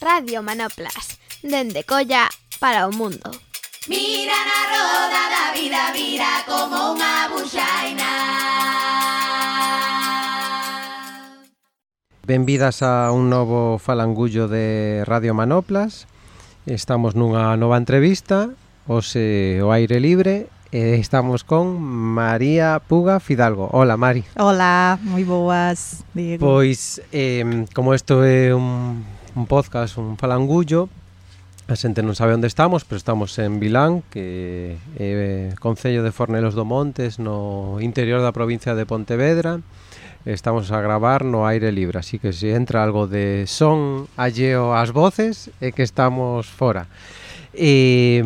Radio Manoplas, dende Colla para o mundo. Mira na roda da vida, vira como unha buxaina. Benvidas a un novo falangullo de Radio Manoplas. Estamos nunha nova entrevista, hoxe o aire libre e estamos con María Puga Fidalgo. Hola, Mari. Hola, moi boas, Diego. Pois, eh, como isto é un un podcast, un falangullo A xente non sabe onde estamos, pero estamos en Vilán, que é eh, Concello de Fornelos do Montes, no interior da provincia de Pontevedra. Estamos a gravar no aire libre, así que se entra algo de son alleo ás voces, é que estamos fora. E,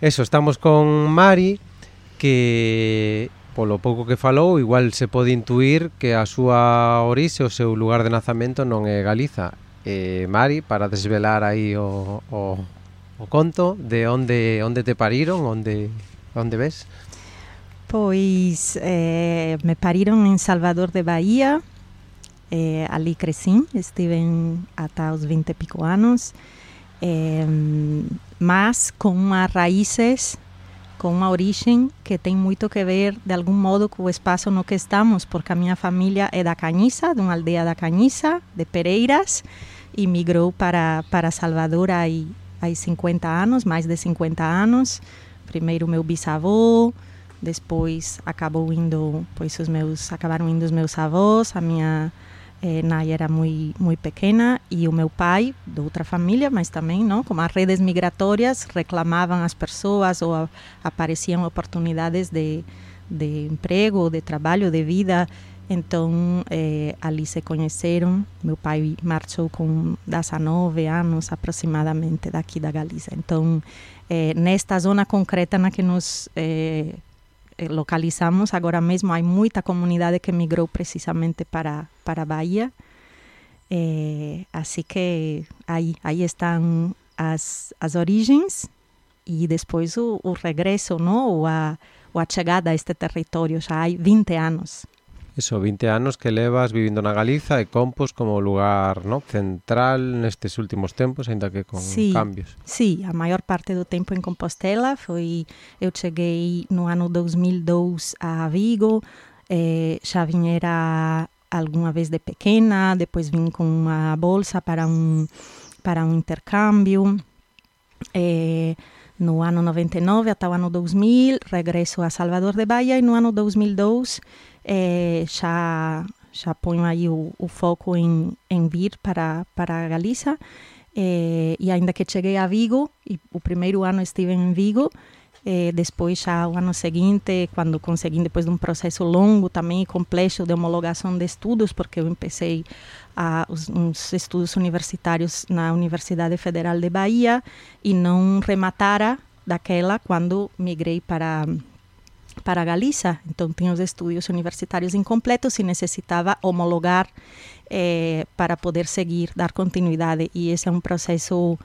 eso, estamos con Mari, que polo pouco que falou, igual se pode intuir que a súa orixe, o seu lugar de nazamento non é Galiza, eh, Mari para desvelar aí o, o, conto de onde onde te pariron, onde onde ves? Pois eh, me pariron en Salvador de Bahía, eh, ali cresci, estive ata os 20 e pico anos, eh, mas com umas raízes, com uma origem que tem muito que ver, de algum modo, com o espaço no que estamos, porque a minha família é da Cañiza, de uma aldeia da Cañiza, de Pereiras, e migrou para, para Salvador há, há 50 anos, mais de 50 anos. Primeiro meu bisavô, depois acabou indo, pois os meus acabaram indo os meus avós, a minha eh, Naya era muito muito pequena e o meu pai de outra família, mas também, não, como as redes migratórias reclamavam as pessoas ou a, apareciam oportunidades de de emprego, de trabalho, de vida então, eh, ali se conheceram. Meu pai marchou com 19 anos aproximadamente daqui da Galiza. Então, eh, nesta zona concreta na que nos localizamos, agora mesmo há muita comunidade que migrou precisamente para, para a Bahia. assim que aí, aí estão as, as origens e depois o, o regresso, não? ou, a, ou a chegada a este território, já há 20 anos. Eso, 20 anos que levas vivindo na Galiza e Compos como lugar no, central nestes últimos tempos, ainda que con sí, cambios. Sí, a maior parte do tempo en Compostela foi eu cheguei no ano 2002 a Vigo, eh, xa viñera alguma vez de pequena, depois vim com unha bolsa para un para un intercambio. Eh, no ano 99 até o ano 2000, regresso a Salvador de Bahia e no ano 2002 é, já, já ponho aí o, o foco em, em vir para, para a Galiza. É, e ainda que cheguei a Vigo, o primeiro ano estive em Vigo, é, depois já o ano seguinte, quando consegui, depois de um processo longo também complexo de homologação de estudos, porque eu comecei a, os, uns estudos universitários na Universidade Federal de Bahia e não rematara daquela quando migrei para para Galiza, então tinha os estudos universitários incompletos e necessitava homologar eh, para poder seguir, dar continuidade, e esse é um processo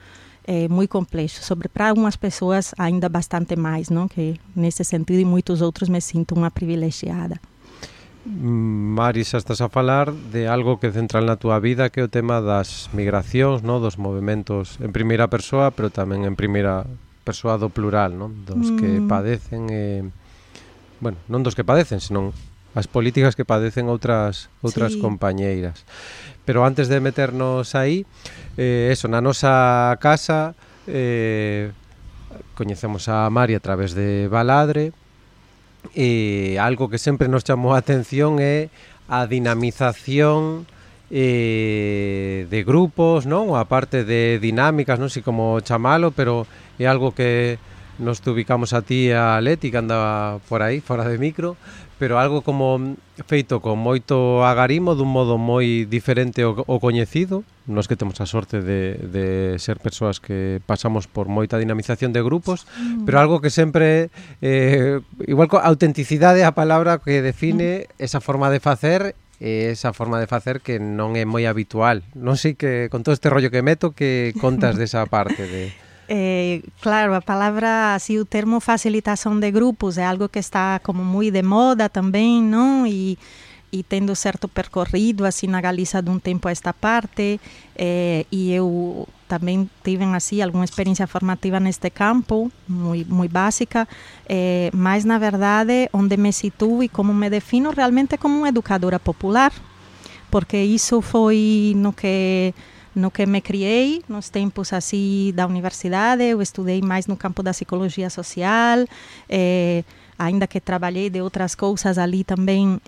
eh, muito complexo, sobre para algumas pessoas ainda bastante mais, não? que nesse sentido e muitos outros me sinto uma privilegiada. Mari, xa estás a falar de algo que central na túa vida, que é o tema das migracións, no? dos movimentos en primeira persoa, pero tamén en primeira persoa do plural, no? dos mm. que padecen e... Eh, bueno, non dos que padecen, senón as políticas que padecen outras outras sí. compañeiras. Pero antes de meternos aí, eh, eso, na nosa casa eh, coñecemos a Mari a través de Baladre e eh, algo que sempre nos chamou a atención é a dinamización eh, de grupos, non? A parte de dinámicas, non sei como chamalo, pero é algo que nos te ubicamos a ti a Leti que andaba por aí, fora de micro, pero algo como feito con moito agarimo dun modo moi diferente ao, ao coñecido, nos que temos a sorte de, de ser persoas que pasamos por moita dinamización de grupos, mm. pero algo que sempre eh, igual co autenticidade a palabra que define mm. esa forma de facer e esa forma de facer que non é moi habitual. Non sei que con todo este rollo que meto que contas desa parte de Eh, claro, a palavra, assim, o termo facilitação de grupos é algo que está como muito de moda também, não? E, e tendo certo percorrido assim na Galiza de um tempo a esta parte, eh, e eu também tiveram assim alguma experiência formativa neste campo, muito, muito básica, eh, mas na verdade onde me situo e como me defino realmente como uma educadora popular, porque isso foi no que no que me criei nos tempos assim da universidade, eu estudei mais no campo da psicologia social, eh, ainda que trabalhei de outras coisas ali também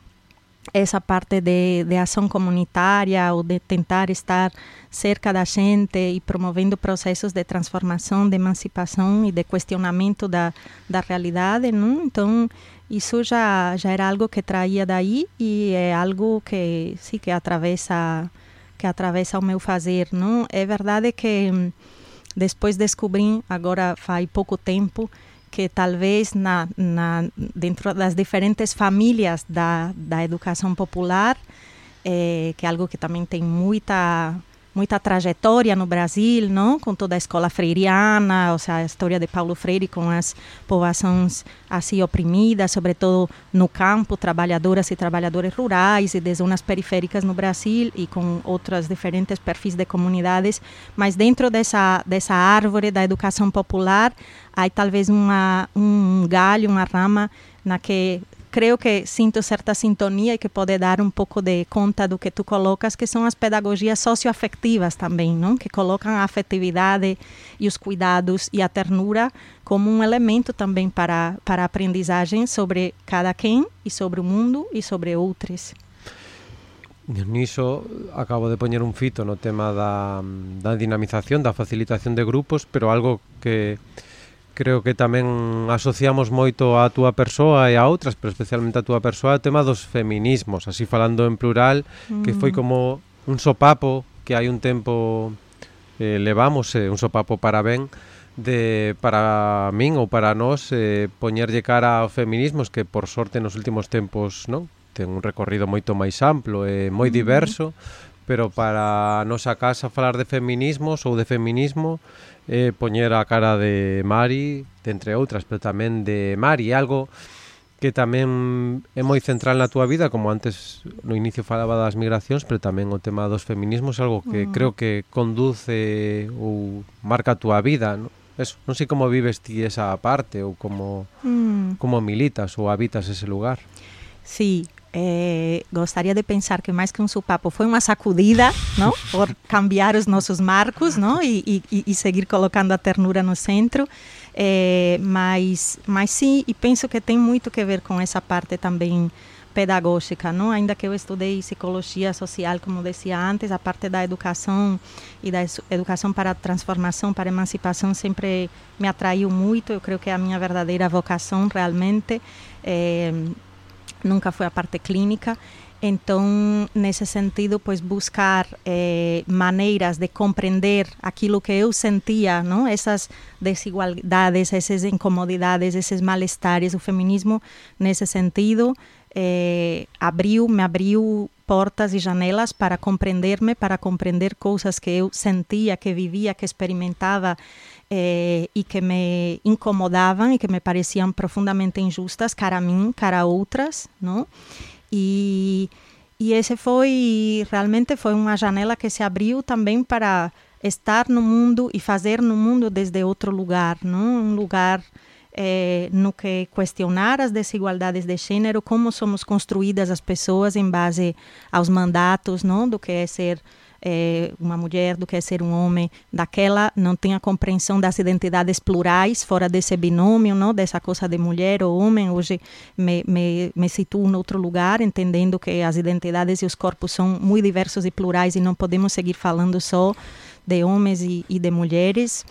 essa parte de, de ação comunitária ou de tentar estar cerca da gente e promovendo processos de transformação, de emancipação e de questionamento da, da realidade, não? Então, isso já, já era algo que traía daí e é algo que, sim, que atravessa que atravessa o meu fazer, não? É verdade que hum, depois descobri, agora faz pouco tempo, que talvez na, na, dentro das diferentes famílias da, da educação popular, é, que é algo que também tem muita muita trajetória no Brasil, não? com toda a escola freiriana, ou seja, a história de Paulo Freire com as populações assim oprimidas, sobretudo no campo, trabalhadoras e trabalhadores rurais e de zonas periféricas no Brasil e com outras diferentes perfis de comunidades, mas dentro dessa dessa árvore da educação popular, há talvez uma um galho, uma rama na que creio que sinto certa sintonia e que pode dar um pouco de conta do que tu colocas, que são as pedagogias socioafetivas também, não? que colocam a afetividade e os cuidados e a ternura como um elemento também para, para a aprendizagem sobre cada quem e sobre o mundo e sobre outros. Niso acabo de poñer un fito no tema da, da dinamización, da facilitación de grupos, pero algo que creo que tamén asociamos moito a túa persoa e a outras, pero especialmente a túa persoa, o tema dos feminismos, así falando en plural, mm. que foi mm. como un sopapo que hai un tempo eh, levamos, eh, un sopapo para ben, de para min ou para nós eh, poñerlle cara ao feminismo que por sorte nos últimos tempos non ten un recorrido moito máis amplo e eh, moi mm. diverso pero para a nosa casa falar de feminismos ou de feminismo eh, poñer a cara de Mari, de entre outras, pero tamén de Mari, algo que tamén é moi central na túa vida, como antes no inicio falaba das migracións, pero tamén o tema dos feminismos é algo que mm. creo que conduce ou marca a túa vida, non? Eso, non sei como vives ti esa parte ou como mm. como militas ou habitas ese lugar. Sí, é, gostaria de pensar que mais que um supapo foi uma sacudida, não? Por cambiar os nossos marcos, não? E, e, e seguir colocando a ternura no centro. É, mas, mas sim, e penso que tem muito que ver com essa parte também pedagógica, não? Ainda que eu estudei psicologia social, como dizia antes, a parte da educação e da educação para transformação, para emancipação sempre me atraiu muito. Eu creio que é a minha verdadeira vocação realmente. É, nunca foi a parte clínica. Então, nesse sentido, pois buscar eh, maneiras de compreender aquilo que eu sentia, não? essas desigualdades, essas incomodidades, esses malestares, o feminismo, nesse sentido, eh, abriu, me abriu portas e janelas para compreender-me, para compreender coisas que eu sentia, que vivia, que experimentava eh, e que me incomodavam e que me pareciam profundamente injustas, cara a mim, cara a outras, não? E, e esse foi, realmente foi uma janela que se abriu também para estar no mundo e fazer no mundo desde outro lugar, não? Um lugar eh, no que questionar as desigualdades de gênero, como somos construídas as pessoas em base aos mandatos, não? Do que é ser é, uma mulher do que é ser um homem, daquela não tem a compreensão das identidades plurais fora desse binômio, não dessa coisa de mulher ou homem. Hoje me, me, me situo em outro lugar, entendendo que as identidades e os corpos são muito diversos e plurais e não podemos seguir falando só de homens e, e de mulheres.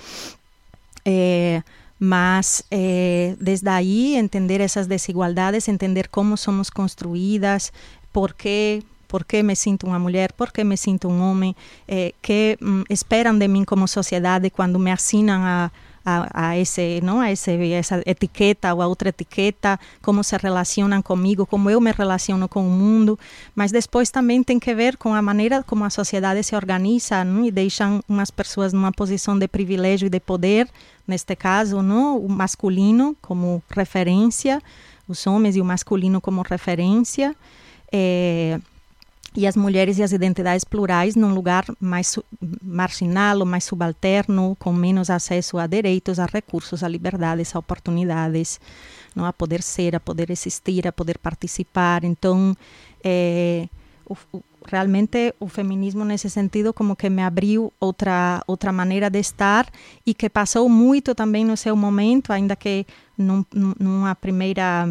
É, mas é, desde aí entender essas desigualdades, entender como somos construídas, por que por que me sinto uma mulher, por que me sinto um homem, eh, que hum, esperam de mim como sociedade quando me assinam a, a, a, esse, não, a esse, essa etiqueta ou a outra etiqueta, como se relacionam comigo, como eu me relaciono com o mundo, mas depois também tem que ver com a maneira como a sociedade se organiza não? e deixam umas pessoas numa posição de privilégio e de poder, neste caso, não? o masculino como referência, os homens e o masculino como referência. É, e as mulheres e as identidades plurais num lugar mais marginal ou mais subalterno, com menos acesso a direitos, a recursos, a liberdades, a oportunidades, não? a poder ser, a poder existir, a poder participar. Então, é, o, o, realmente o feminismo nesse sentido como que me abriu outra outra maneira de estar e que passou muito também no seu momento, ainda que num, numa primeira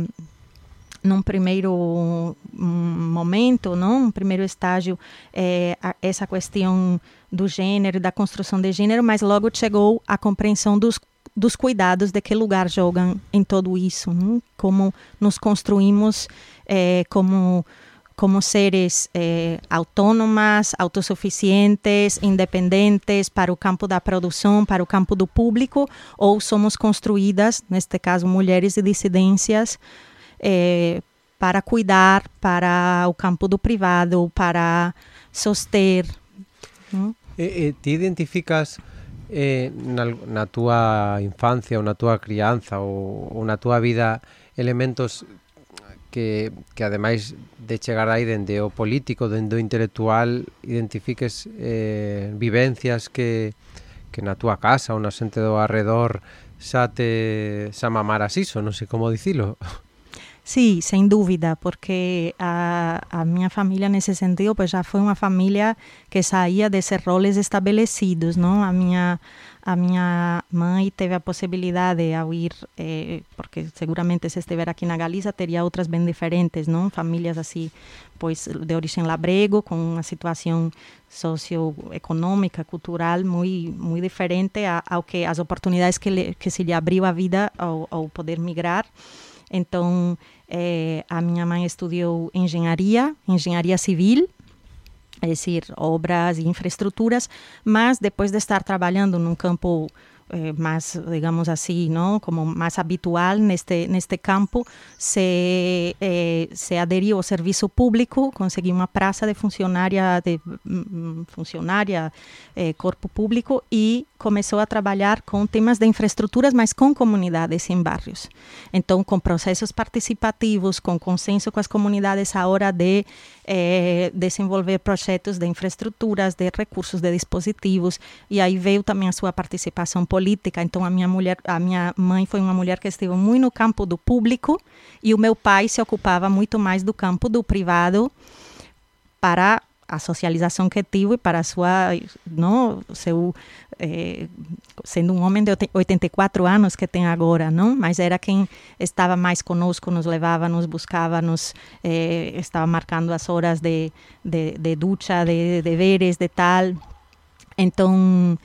num primeiro momento, não, um primeiro estágio, é, essa questão do gênero, da construção de gênero, mas logo chegou a compreensão dos, dos cuidados de que lugar jogam em tudo isso, como nos construímos é, como como seres eh, autônomas, autossuficientes, independentes para o campo da produção, para o campo do público, ou somos construídas, neste caso, mulheres e dissidências, é, para cuidar, para o campo do privado, para soster. E, e, ti identificas eh, na, na túa infancia ou na túa crianza ou, ou na túa vida elementos que, que ademais de chegar aí dende o político, dende o intelectual, identifiques eh, vivencias que, que na túa casa ou na xente do arredor xa te xa mamaras iso, non sei como dicilo. Sí, sem dúvida, porque a, a minha família nesse sentido pues já foi uma família que saía desses roles estabelecidos, não? A minha a minha mãe teve a possibilidade ao ir, eh, porque seguramente se estiver aqui na Galiza teria outras bem diferentes, não? Famílias assim, pois de origem labrego, com uma situação socioeconômica, cultural muito muito diferente ao que as oportunidades que, le, que se lhe abriu a vida ao, ao poder migrar. Então, é, a minha mãe estudou engenharia, engenharia civil, é decir, obras e infraestruturas, mas depois de estar trabalhando num campo eh, más, digamos así, ¿no? como más habitual neste, neste campo, se, eh, se aderiu ao serviço público, conseguiu uma praça de funcionária, de mm, funcionária, eh, público e começou a trabalhar com temas de infraestruturas, mas com comunidades em bairros. Então, com processos participativos, com consenso com as comunidades a hora de eh, desenvolver projetos de infraestruturas, de recursos, de dispositivos, e aí veio também a sua participação política. Então, a minha mulher, a minha mãe foi uma mulher que esteve muito no campo do público e o meu pai se ocupava muito mais do campo do privado para a socialização que tive para sua, não, seu, eh, sendo um homem de 84 anos que tem agora, não, mas era quem estava mais conosco, nos levava, nos buscava, nos eh, estava marcando as horas de, de, de ducha, de deveres, de tal. Então,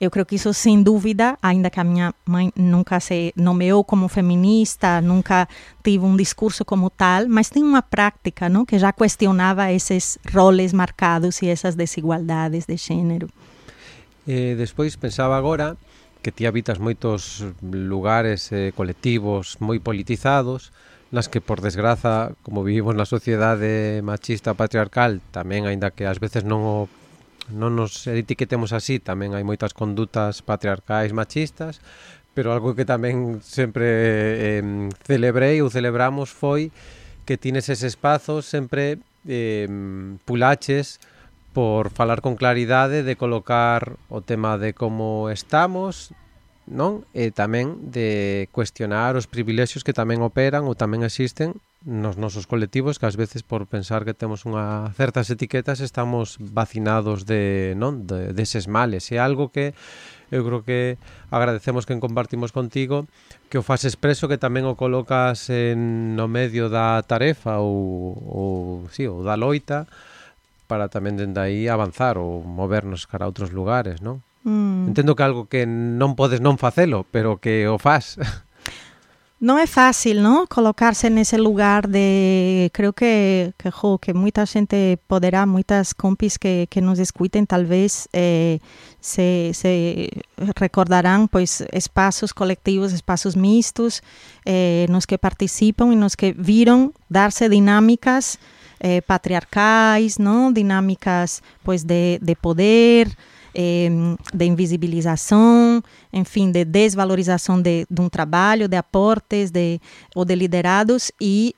Eu creio que isso, sem dúvida, ainda que a minha mãe nunca se nomeou como feminista, nunca tive um discurso como tal, mas tem uma prática não, que já questionava esses roles marcados e essas desigualdades de gênero. E despois pensaba agora que ti habitas moitos lugares eh, colectivos moi politizados, nas que por desgraza, como vivimos na sociedade machista patriarcal, tamén aínda que ás veces non o non nos etiquetemos así, tamén hai moitas condutas patriarcais machistas, pero algo que tamén sempre eh, celebrei ou celebramos foi que tines ese espazo sempre eh, pulaches por falar con claridade de colocar o tema de como estamos, non? E tamén de cuestionar os privilexios que tamén operan ou tamén existen nos nosos colectivos que ás veces por pensar que temos unha certas etiquetas estamos vacinados de non de, deses males. É algo que eu creo que agradecemos que compartimos contigo que o fas expreso que tamén o colocas en no medio da tarefa ou, ou, sí, ou da loita para tamén dende aí avanzar ou movernos cara a outros lugares, non? Mm. Entendo que algo que non podes non facelo, pero que o fas. Não é fácil, não? Colocar-se nesse lugar de. Creio que, que, jo, que muita gente poderá, muitas compis que, que nos escutem, talvez eh, se, se recordarão, pois, espaços coletivos, espaços mistos, eh, nos que participam e nos que viram dar-se dinâmicas eh, patriarcais, não? Dinâmicas, pois, de, de poder eh, de invisibilização, enfim, de desvalorização de, de um trabalho, de aportes de, ou de liderados e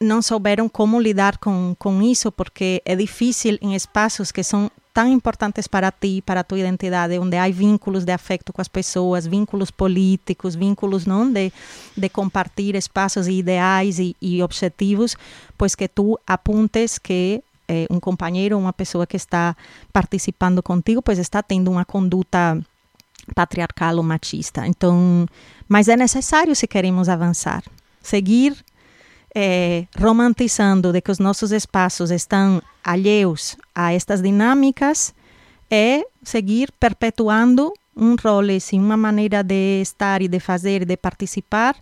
não souberam como lidar com, com isso, porque é difícil em espaços que são tão importantes para ti, para a tua identidade, onde há vínculos de afeto com as pessoas, vínculos políticos, vínculos não de, de compartilhar espaços e ideais e, e objetivos, pois que tu apuntes que eh, um companheiro, uma pessoa que está participando contigo, pois está tendo uma conduta patriarcal ou machista. Então, mas é necessário se queremos avançar. Seguir é, romantizando de que os nossos espaços estão alheios a estas dinâmicas é seguir perpetuando um role, sim, uma maneira de estar e de fazer de participar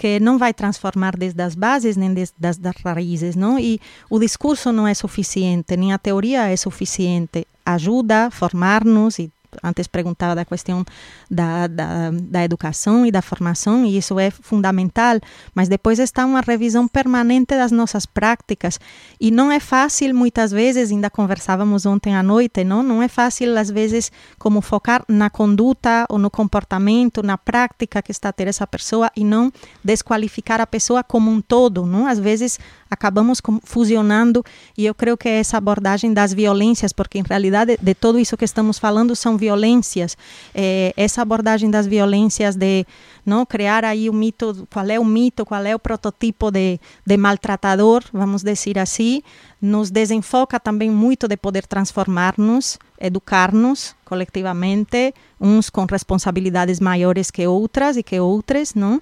que não vai transformar desde as bases nem desde as raízes, não? E o discurso não é suficiente, nem a teoria é suficiente. Ajuda a formar-nos e antes perguntava da questão da, da, da, educação e da formação, e isso é fundamental, mas depois está uma revisão permanente das nossas práticas, e não é fácil, muitas vezes, ainda conversávamos ontem à noite, não, não é fácil, às vezes, como focar na conduta ou no comportamento, na prática que está a ter essa pessoa, e não desqualificar a pessoa como um todo, não? Às vezes, acabamos fusionando, e eu creio que é essa abordagem das violências, porque, em realidade, de tudo isso que estamos falando, são violências, é, essa abordagem das violências de não criar aí o mito, qual é o mito, qual é o prototipo de, de maltratador, vamos dizer assim, nos desenfoca também muito de poder transformar-nos, educar-nos coletivamente, uns com responsabilidades maiores que outras e que outras, não?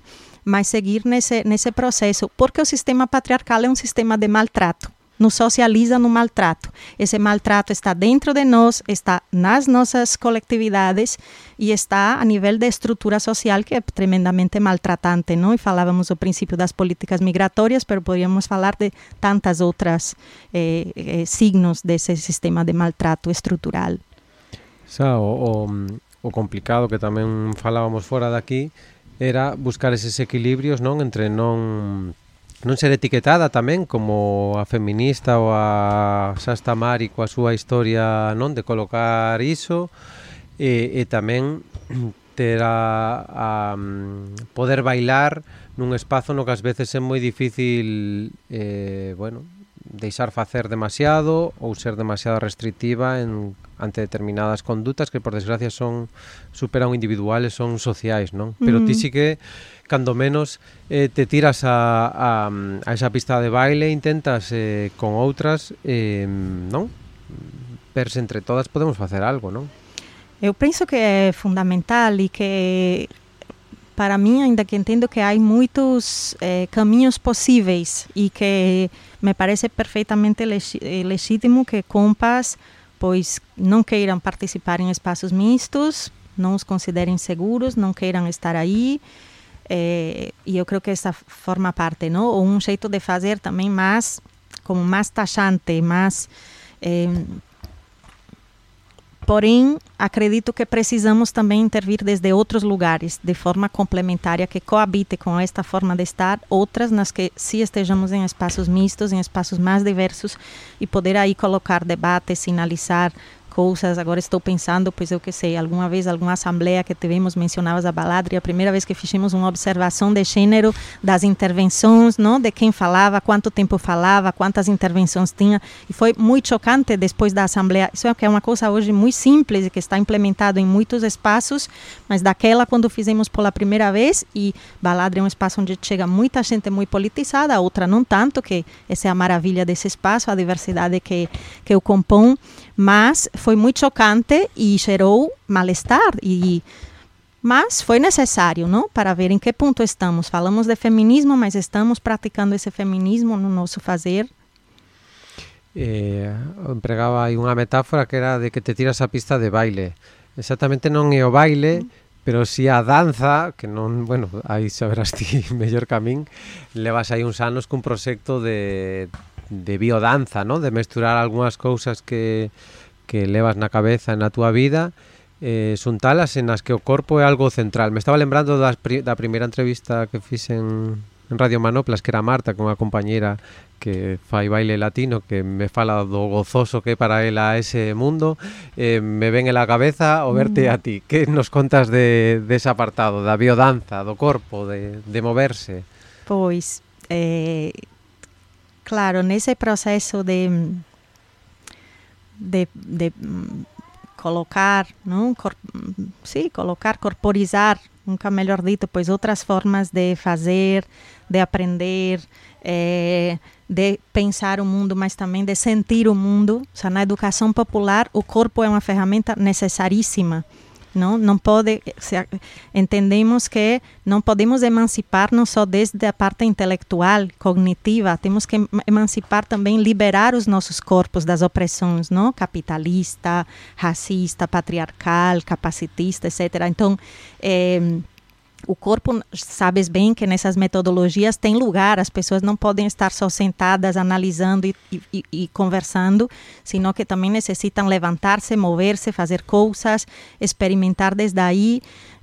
Mas seguir nesse, nesse processo, porque o sistema patriarcal é um sistema de maltrato nos socializa no maltrato. Esse maltrato está dentro de nós, está nas nossas coletividades e está a nível de estrutura social que é tremendamente maltratante, não? E falávamos o princípio das políticas migratórias, mas poderíamos falar de tantas outras eh, eh, signos desse sistema de maltrato estrutural. O, o, o complicado que tamén falábamos fora daqui era buscar eses equilibrios non entre non non ser etiquetada tamén como a feminista ou a Sasta Mari coa súa historia non de colocar iso e, e tamén ter a, a poder bailar nun espazo no que ás veces é moi difícil eh, bueno, deixar facer demasiado ou ser demasiado restrictiva en ante determinadas condutas que por desgracia son superan individuales, son sociais, non? Pero mm. ti sí que cando menos eh, te tiras a, a, a esa pista de baile, intentas eh, con outras, eh, non? Verse entre todas podemos facer algo, non? Eu penso que é fundamental e que para mim ainda que entendo que há muitos eh, caminhos possíveis e que me parece perfeitamente legítimo que compas pois não queiram participar em espaços mistos, não os considerem seguros, não queiram estar aí eh, e eu creio que essa forma parte, não? Ou um jeito de fazer também mais, como mais taxante, mais... Eh, porém, acredito que precisamos também intervir desde outros lugares, de forma complementar, que coabite com esta forma de estar, outras nas que se estejamos em espaços mistos, em espaços mais diversos, e poder aí colocar debate, sinalizar coisas. Agora estou pensando, pois eu que sei, alguma vez, alguma assembleia que tivemos, mencionavas a Baladre, a primeira vez que fizemos uma observação de gênero das intervenções, não, de quem falava, quanto tempo falava, quantas intervenções tinha, e foi muito chocante depois da assembleia. Isso é que é uma coisa hoje muito simples e que está implementado em muitos espaços, mas daquela quando fizemos pela primeira vez e Baladre é um espaço onde chega muita gente muito politizada, outra não tanto, que essa é a maravilha desse espaço, a diversidade que que o compõe, mas foi muito chocante e gerou mal-estar e mas foi necessário, não? Para ver em que ponto estamos. Falamos de feminismo, mas estamos praticando esse feminismo no nosso fazer. Eh, empregaba aí unha metáfora que era de que te tiras a pista de baile. Exactamente non é o baile, mm. pero si a danza, que non, bueno, aí saberás ti mellor camín, levas aí uns anos cun proxecto de, de biodanza, ¿no? De mesturar algunhas cousas que que levas na cabeza na túa vida eh, son talas en as que o corpo é algo central. Me estaba lembrando das pri da primeira entrevista que fixen en Radio Manoplas, que era Marta, con a compañeira que fai baile latino que me fala do gozoso que para ela ese mundo eh, me ven en la cabeza o verte mm. a ti que nos contas de, de ese apartado da biodanza, do corpo, de, de moverse Pois eh, claro, nesse processo de, de, de colocar, não? Cor, sim, colocar, corporizar, nunca melhor dito, pois outras formas de fazer, de aprender, é, de pensar o mundo, mas também de sentir o mundo. O sea, na educação popular, o corpo é uma ferramenta necessaríssima não não pode entendemos que não podemos emancipar-nos só desde a parte intelectual cognitiva. Temos que emancipar também liberar os nossos corpos das opressões não capitalista racista patriarcal capacitista etc então eh, o corpo, sabes bem que nessas metodologias tem lugar, as pessoas não podem estar só sentadas analisando e, e, e conversando, sino que também necessitam levantar-se, mover-se, fazer coisas, experimentar desde aí.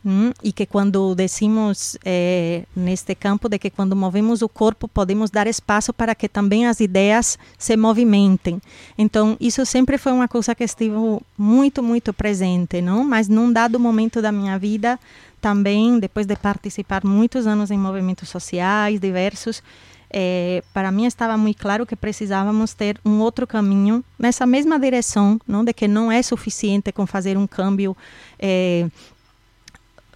Hum, e que quando decimos eh, neste campo de que quando movemos o corpo podemos dar espaço para que também as ideias se movimentem. Então isso sempre foi uma coisa que estive muito muito presente, não? Mas num dado momento da minha vida também, depois de participar muitos anos em movimentos sociais diversos, é, para mim estava muito claro que precisávamos ter um outro caminho nessa mesma direção, não de que não é suficiente com fazer um câmbio é,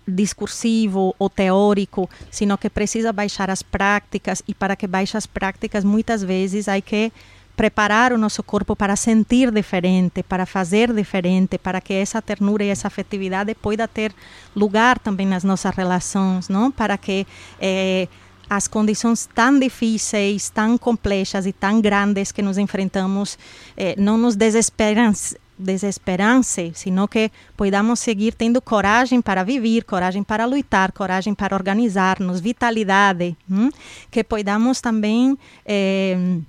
discursivo ou teórico, sino que precisa baixar as práticas e para que baixe as práticas muitas vezes há que preparar o nosso corpo para sentir diferente, para fazer diferente, para que essa ternura e essa afetividade possa ter lugar também nas nossas relações, não? Para que eh, as condições tão difíceis, tão complexas e tão grandes que nos enfrentamos eh, não nos desesperance, desesperance, sino que podamos seguir tendo coragem para viver, coragem para lutar, coragem para organizar-nos, vitalidade, hum? que podamos também eh,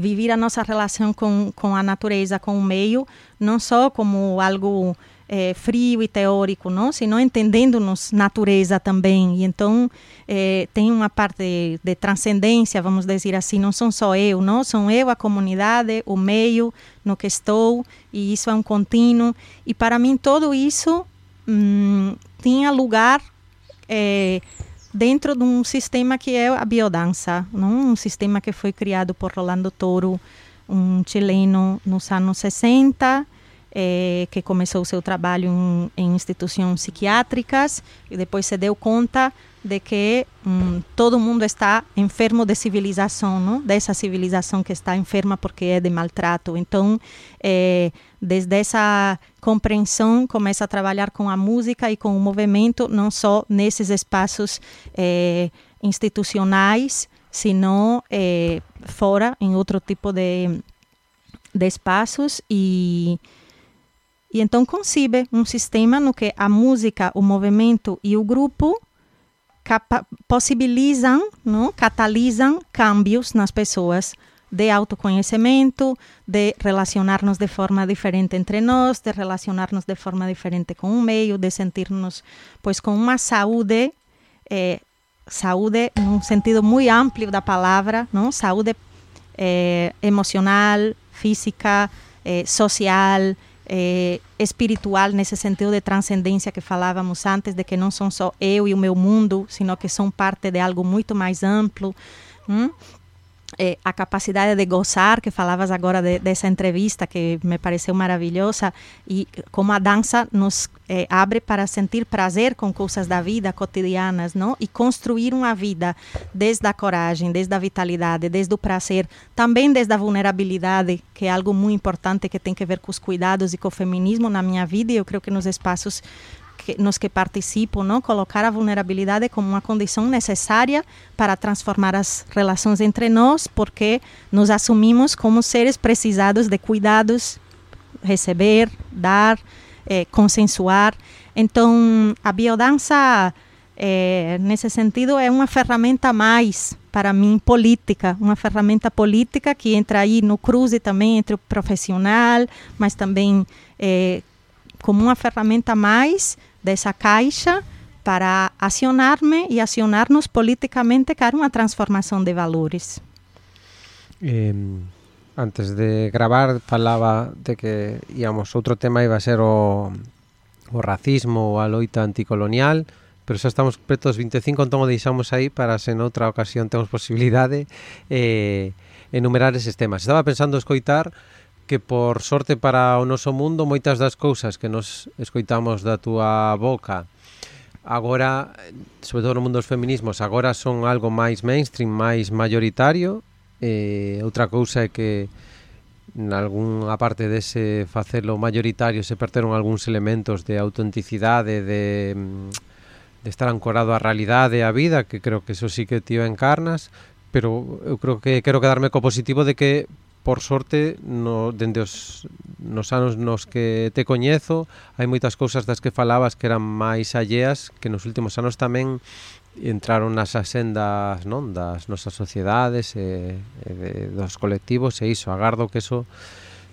viver a nossa relação com, com a natureza, com o meio, não só como algo é, frio e teórico, não, sino entendendo-nos natureza também. E então é, tem uma parte de, de, transcendência, vamos dizer assim, não são só eu, não, são eu, a comunidade, o meio no que estou, e isso é um contínuo. E para mim tudo isso hum, tinha lugar é, dentro de um sistema que é a biodança, não? um sistema que foi criado por Rolando Toro, um chileno nos anos 60, é, que começou seu trabalho em, em, instituições psiquiátricas e depois se deu conta de que hum, todo mundo está enfermo de civilização, não? dessa civilização que está enferma porque é de maltrato. Então, é, desde essa compreensão, começa a trabalhar com a música e com o movimento, não só nesses espaços é, institucionais, sino é, fora, em outro tipo de, de espaços e e então concibe um sistema no que a música, o movimento e o grupo possibilizam, não? catalisam cambios nas pessoas de autoconhecimento, de relacionar-nos de forma diferente entre nós, de relacionar-nos de forma diferente com o meio, de sentir-nos pois com uma saúde, eh, saúde num sentido muito amplo da palavra, não? saúde eh, emocional, física, eh, social, eh, espiritual nesse sentido de transcendência que falávamos antes, de que não são só eu e o meu mundo, sino que são parte de algo muito mais amplo. É, a capacidade de gozar, que falavas agora de, dessa entrevista, que me pareceu maravilhosa, e como a dança nos é, abre para sentir prazer com coisas da vida cotidianas, não? E construir uma vida desde a coragem, desde a vitalidade, desde o prazer, também desde a vulnerabilidade, que é algo muito importante que tem que ver com os cuidados e com o feminismo na minha vida, e eu creio que nos espaços que, nos que participo, não? colocar a vulnerabilidade como uma condição necessária para transformar as relações entre nós, porque nos assumimos como seres precisados de cuidados, receber, dar, eh, consensuar. Então, a biodança, eh, nesse sentido, é uma ferramenta mais para mim política, uma ferramenta política que entra aí no cruze também entre o profissional, mas também eh, como uma ferramenta mais dessa caixa para acionar-me e acionar-nos politicamente para uma transformação de valores. Eh, antes de gravar falaba de que íamos outro tema iba a ser o, o racismo ou a loita anticolonial pero xa estamos preto dos 25, entón o deixamos aí para se noutra ocasión temos posibilidade eh, enumerar eses temas. Estaba pensando escoitar que por sorte para o noso mundo moitas das cousas que nos escoitamos da túa boca agora, sobre todo no mundo dos feminismos, agora son algo máis mainstream, máis mayoritario. Eh, outra cousa é que en algunha parte dese facelo mayoritario se perderon algúns elementos de autenticidade, de, de estar ancorado á realidade á vida, que creo que eso sí que tío encarnas, pero eu creo que quero quedarme co positivo de que por sorte, no, dende os nos anos nos que te coñezo, hai moitas cousas das que falabas que eran máis alleas, que nos últimos anos tamén entraron nas asendas non das nosas sociedades e, e de, dos colectivos e iso, agardo que eso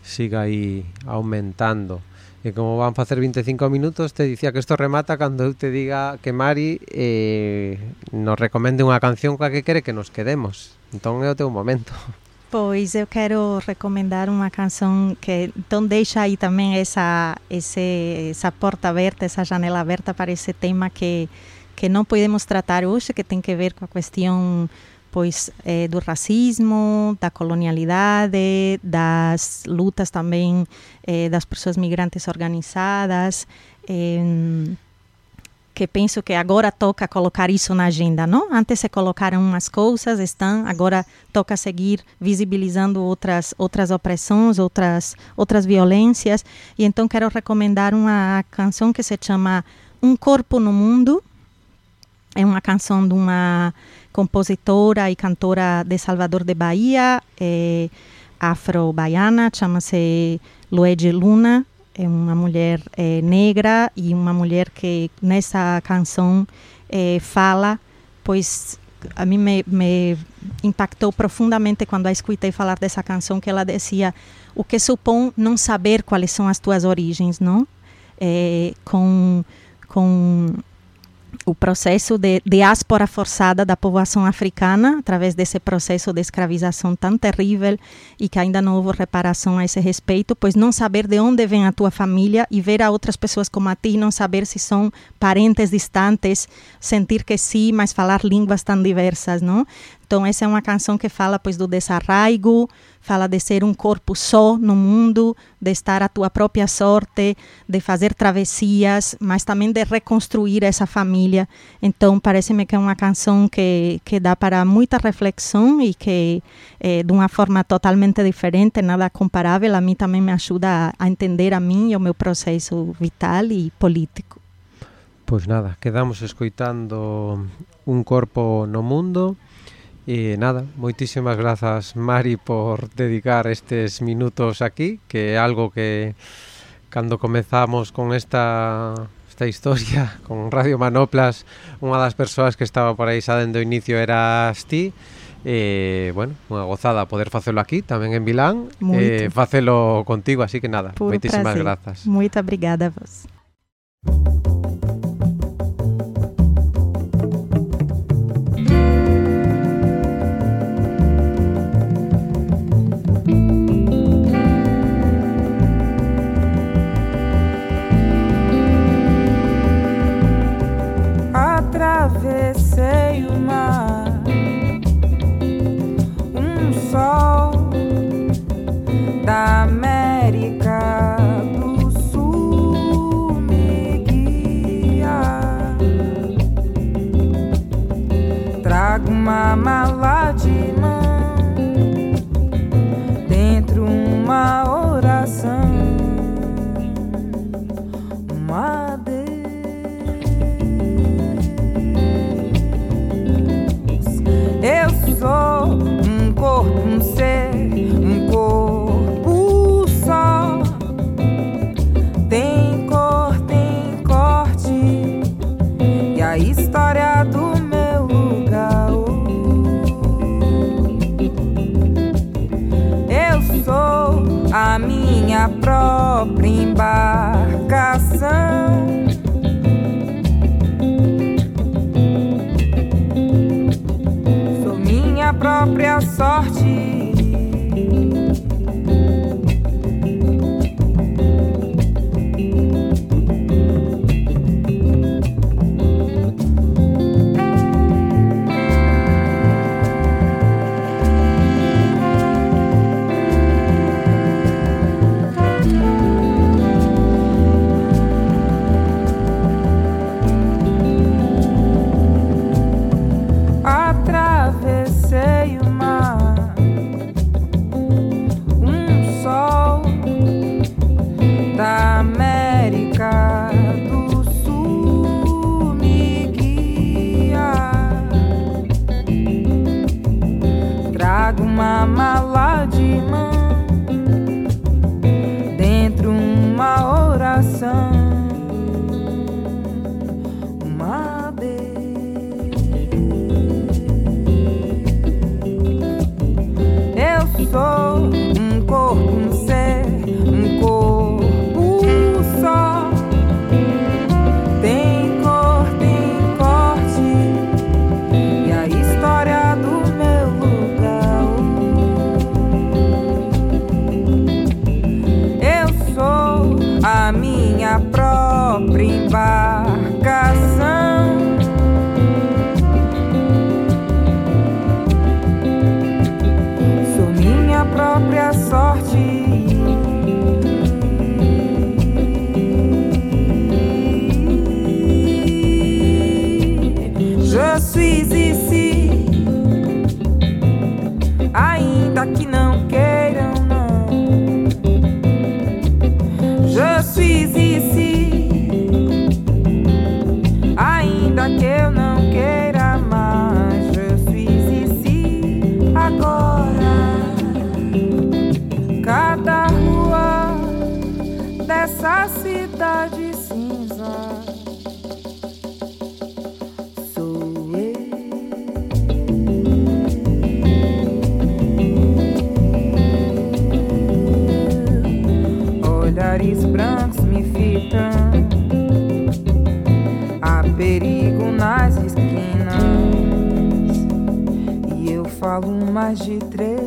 siga aí aumentando. E como van facer 25 minutos te dicía que isto remata cando eu te diga que Mari eh, nos recomende unha canción coa que quere que nos quedemos. Entón é o teu momento. Pois eu quero recomendar uma canção que então deixa aí também essa esse, essa porta aberta, essa janela aberta para esse tema que que não podemos tratar hoje, que tem que ver com a questão pois é, do racismo, da colonialidade, das lutas também é, das pessoas migrantes organizadas. É, que penso que agora toca colocar isso na agenda, não? Antes se colocaram umas coisas, estão, agora toca seguir visibilizando outras outras opressões, outras outras violências. E então quero recomendar uma canção que se chama Um Corpo no Mundo, é uma canção de uma compositora e cantora de Salvador de Bahia, é, afro-baiana, chama-se Luede Luna. É uma mulher é, negra e uma mulher que nessa canção é, fala, pois a mim me, me, impactou profundamente quando a escutei falar dessa canção que ela dizia o que supõe não saber quais são as tuas origens, não? É, com com o processo de diáspora forçada da população africana, através desse processo de escravização tão terrível e que ainda não houve reparação a esse respeito, pois não saber de onde vem a tua família e ver a outras pessoas como a ti, não saber se são parentes distantes, sentir que sim, mas falar línguas tão diversas, não? Então essa é uma canção que fala pois do desarraigo, fala de ser um corpo só no mundo, de estar à tua própria sorte, de fazer travessias, mas também de reconstruir essa família. Então parece-me que é uma canção que que dá para muita reflexão e que eh, de uma forma totalmente diferente, nada comparável, a mim também me ajuda a, a entender a mim e o meu processo vital e político. Pois nada, quedamos escoitando un corpo no mundo E nada, moitísimas grazas Mari por dedicar estes minutos aquí, que é algo que cando comezamos con esta esta historia con Radio Manoplas, unha das persoas que estaba por aí xa dende o inicio era ti. Eh, bueno, unha gozada poder facelo aquí, tamén en Vilán, Muito. eh, facelo contigo, así que nada, Puro moitísimas prazer. grazas. Moita obrigada a vos. Amalade própria embarcação. Sou minha própria sorte. Mais de três